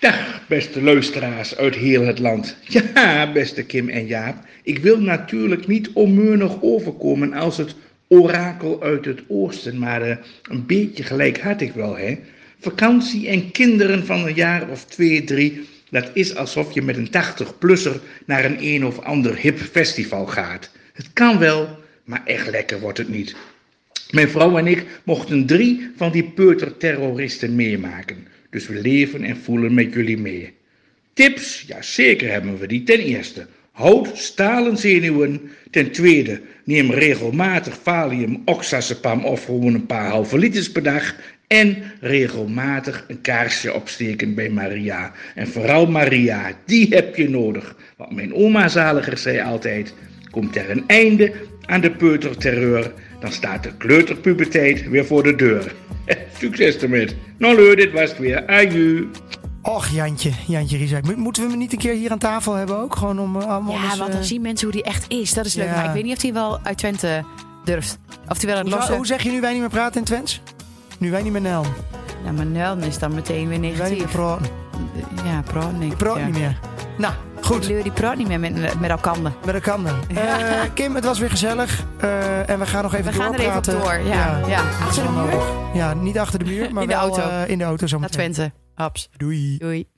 Dag, beste luisteraars uit heel het land. Ja, beste Kim en Jaap. Ik wil natuurlijk niet onmeunig overkomen als het orakel uit het oosten, maar eh, een beetje gelijk had ik wel, hè. Vakantie en kinderen van een jaar of twee, drie, dat is alsof je met een 80-plusser naar een een of ander hip festival gaat. Het kan wel, maar echt lekker wordt het niet. Mijn vrouw en ik mochten drie van die peuterterroristen meemaken. Dus we leven en voelen met jullie mee. Tips? Ja, zeker hebben we die. Ten eerste, houd stalen zenuwen. Ten tweede, neem regelmatig valium, oxazepam of gewoon een paar halve liters per dag. En regelmatig een kaarsje opsteken bij Maria. En vooral Maria, die heb je nodig. Want mijn oma zaliger zei altijd, komt er een einde aan de peuterterreur, dan staat de kleuterpuberteit weer voor de deur. Succes ermee. Nou leuk, dit was het weer. Aju.
Och, Jantje, Jantje. Mo- Moeten we hem niet een keer hier aan tafel hebben ook? Gewoon om eh, allemaal
Ja,
eens,
want
eh,
dan zien mensen hoe die echt is. Dat is leuk.
Ja.
Maar ik weet niet of hij wel uit Twente durft. Of hij wel het
hoe,
losse...
hoe zeg je nu wij niet meer praten in Twents? Nu wij niet meer Nel.
Nou, maar Nel is dan meteen weer
wij niet meer
negatief.
praten.
Ja, praat niet.
Ik praat
ja.
niet meer. Nou, Goed.
Die, die praat niet meer met, met elkaar.
Met elkaar. Uh, Kim, het was weer gezellig. Uh, en we gaan nog even
we
doorpraten.
We gaan er even door, ja. ja. ja.
Achter de muur? Ja, niet achter de muur, maar
in de
wel
auto.
Uh, in de auto zometeen.
Naar Twente. Abs.
Doei.
Doei.